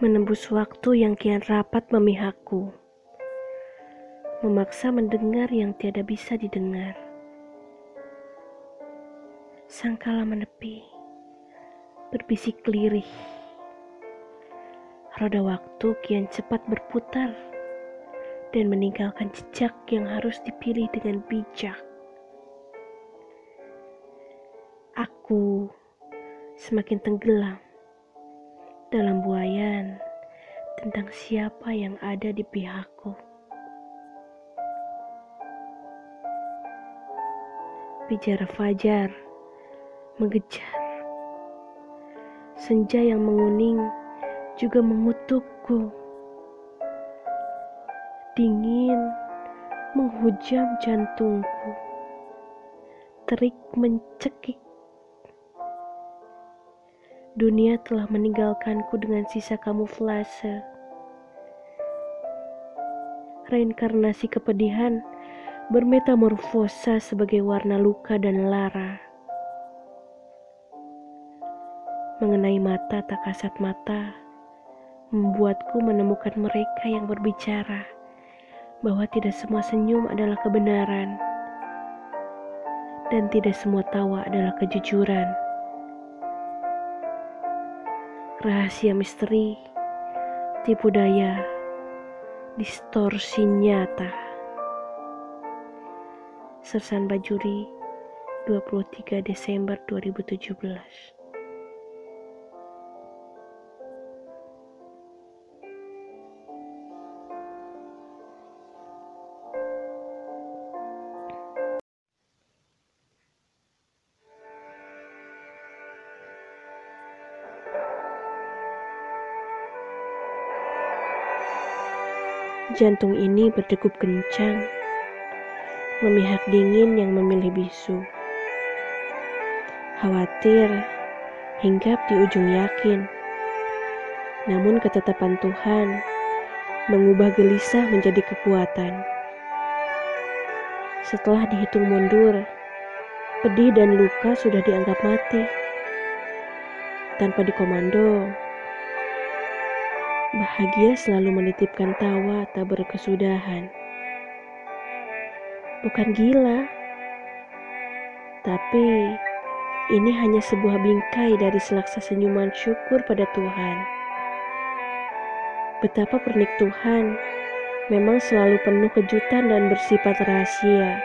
menembus waktu yang kian rapat memihakku, memaksa mendengar yang tiada bisa didengar. Sangkala menepi, berbisik lirih. Roda waktu kian cepat berputar dan meninggalkan jejak yang harus dipilih dengan bijak. Aku semakin tenggelam dalam buayan tentang siapa yang ada di pihakku. Pijar fajar mengejar. Senja yang menguning juga mengutukku. Dingin menghujam jantungku. Terik mencekik Dunia telah meninggalkanku dengan sisa kamuflase. Reinkarnasi kepedihan bermetamorfosa sebagai warna luka dan lara. Mengenai mata tak kasat mata, membuatku menemukan mereka yang berbicara bahwa tidak semua senyum adalah kebenaran dan tidak semua tawa adalah kejujuran rahasia misteri, tipu daya, distorsi nyata. Sersan Bajuri, 23 Desember 2017 Jantung ini berdegup kencang, memihak dingin yang memilih bisu. Khawatir, hinggap di ujung yakin. Namun ketetapan Tuhan mengubah gelisah menjadi kekuatan. Setelah dihitung mundur, pedih dan luka sudah dianggap mati. Tanpa dikomando, Bahagia selalu menitipkan tawa tak berkesudahan. Bukan gila, tapi ini hanya sebuah bingkai dari selaksa senyuman syukur pada Tuhan. Betapa pernik Tuhan memang selalu penuh kejutan dan bersifat rahasia.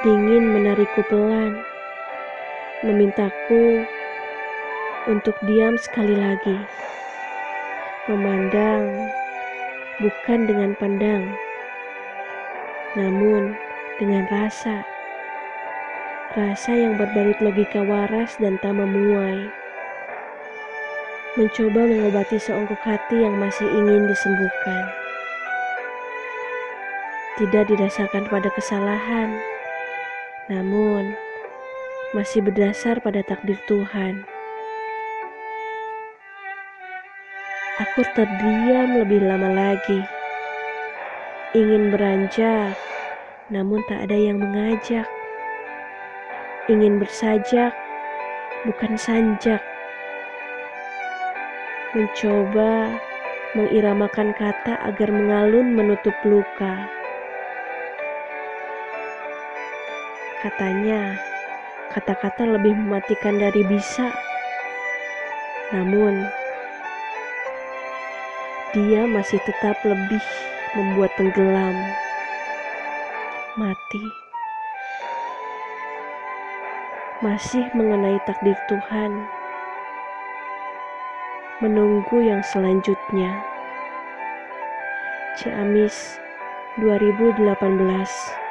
Dingin menarikku pelan, memintaku untuk diam sekali lagi, memandang bukan dengan pandang, namun dengan rasa. Rasa yang berbalut logika waras dan tak memuai. Mencoba mengobati seongkok hati yang masih ingin disembuhkan. Tidak didasarkan pada kesalahan, namun masih berdasar pada takdir Tuhan. Aku terdiam lebih lama lagi. Ingin beranjak, namun tak ada yang mengajak. Ingin bersajak, bukan sanjak. Mencoba mengiramakan kata agar mengalun menutup luka. Katanya, kata-kata lebih mematikan dari bisa. Namun, dia masih tetap lebih membuat tenggelam, mati, masih mengenai takdir Tuhan, menunggu yang selanjutnya. Ciamis 2018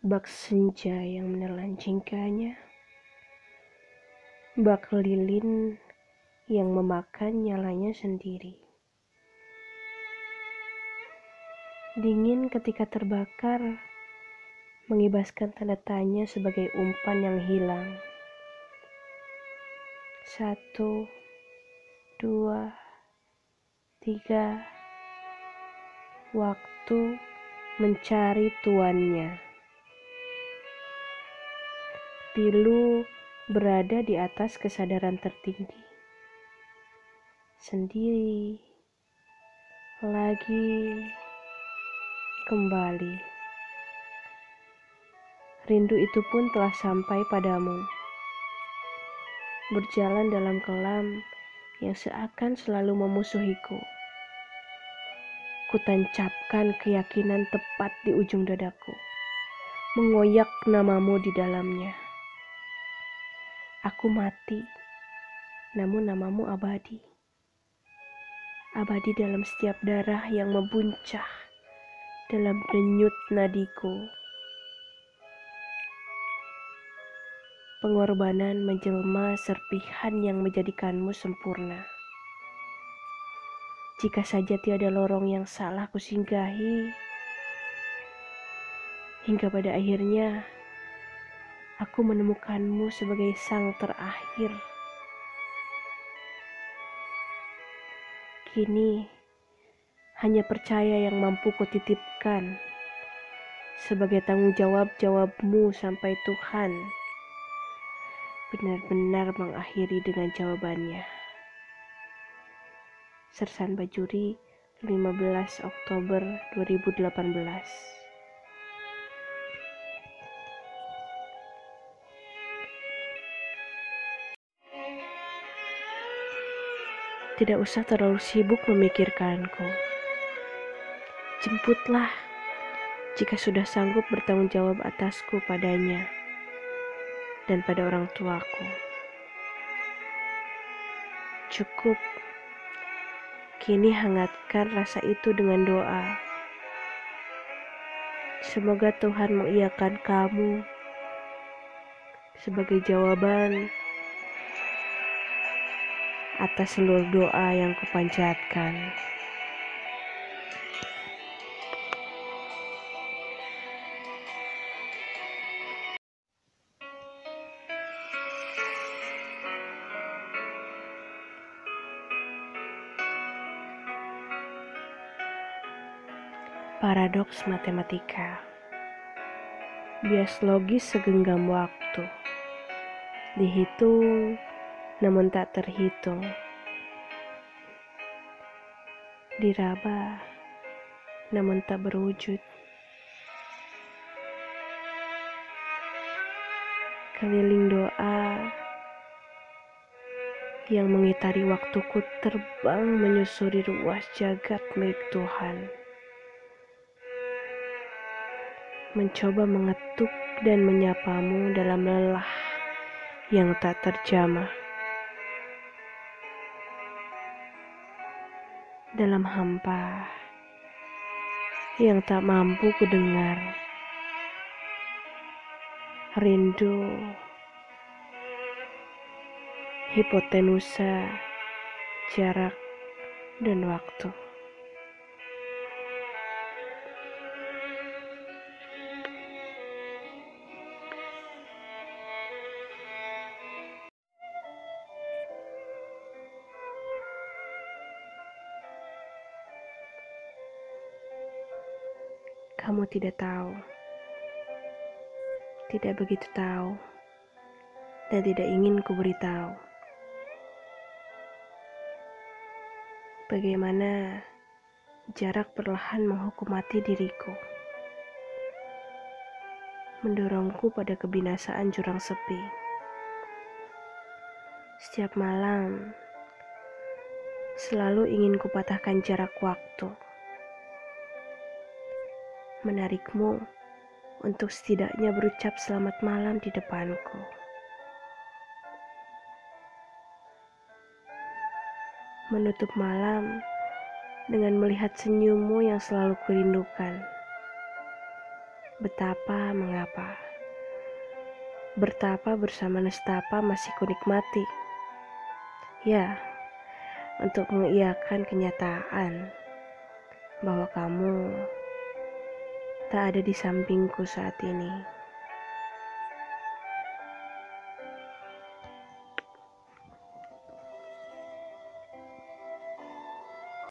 bak senja yang menelan cingkanya, bak lilin yang memakan nyalanya sendiri. Dingin ketika terbakar, mengibaskan tanda tanya sebagai umpan yang hilang. Satu, dua, tiga. Waktu mencari tuannya. Pilu berada di atas kesadaran tertinggi. Sendiri, lagi, kembali. Rindu itu pun telah sampai padamu. Berjalan dalam kelam yang seakan selalu memusuhiku. Kutancapkan keyakinan tepat di ujung dadaku, mengoyak namamu di dalamnya. Aku mati, namun namamu abadi. Abadi dalam setiap darah yang membuncah dalam denyut nadiku. Pengorbanan menjelma serpihan yang menjadikanmu sempurna. Jika saja tiada lorong yang salah kusinggahi, hingga pada akhirnya aku menemukanmu sebagai sang terakhir. Kini, hanya percaya yang mampu kutitipkan sebagai tanggung jawab-jawabmu sampai Tuhan benar-benar mengakhiri dengan jawabannya. Sersan Bajuri, 15 Oktober 2018 Tidak usah terlalu sibuk memikirkanku. Jemputlah jika sudah sanggup bertanggung jawab atasku padanya dan pada orang tuaku. Cukup. Kini hangatkan rasa itu dengan doa. Semoga Tuhan mengiyakan kamu sebagai jawaban atas seluruh doa yang kupanjatkan. Paradoks matematika Bias logis segenggam waktu Dihitung namun tak terhitung. Diraba, namun tak berwujud. Keliling doa yang mengitari waktuku terbang menyusuri ruas jagat milik Tuhan. Mencoba mengetuk dan menyapamu dalam lelah yang tak terjamah. Dalam hampa yang tak mampu kudengar. Rindu, hipotenusa, jarak, dan waktu. Kamu tidak tahu, tidak begitu tahu, dan tidak ingin ku beritahu. Bagaimana jarak perlahan menghukum mati diriku, mendorongku pada kebinasaan jurang sepi. Setiap malam, selalu ingin kupatahkan jarak waktu menarikmu untuk setidaknya berucap selamat malam di depanku. Menutup malam dengan melihat senyummu yang selalu kurindukan. Betapa mengapa. Bertapa bersama nestapa masih kunikmati. Ya, untuk mengiyakan kenyataan bahwa kamu tak ada di sampingku saat ini.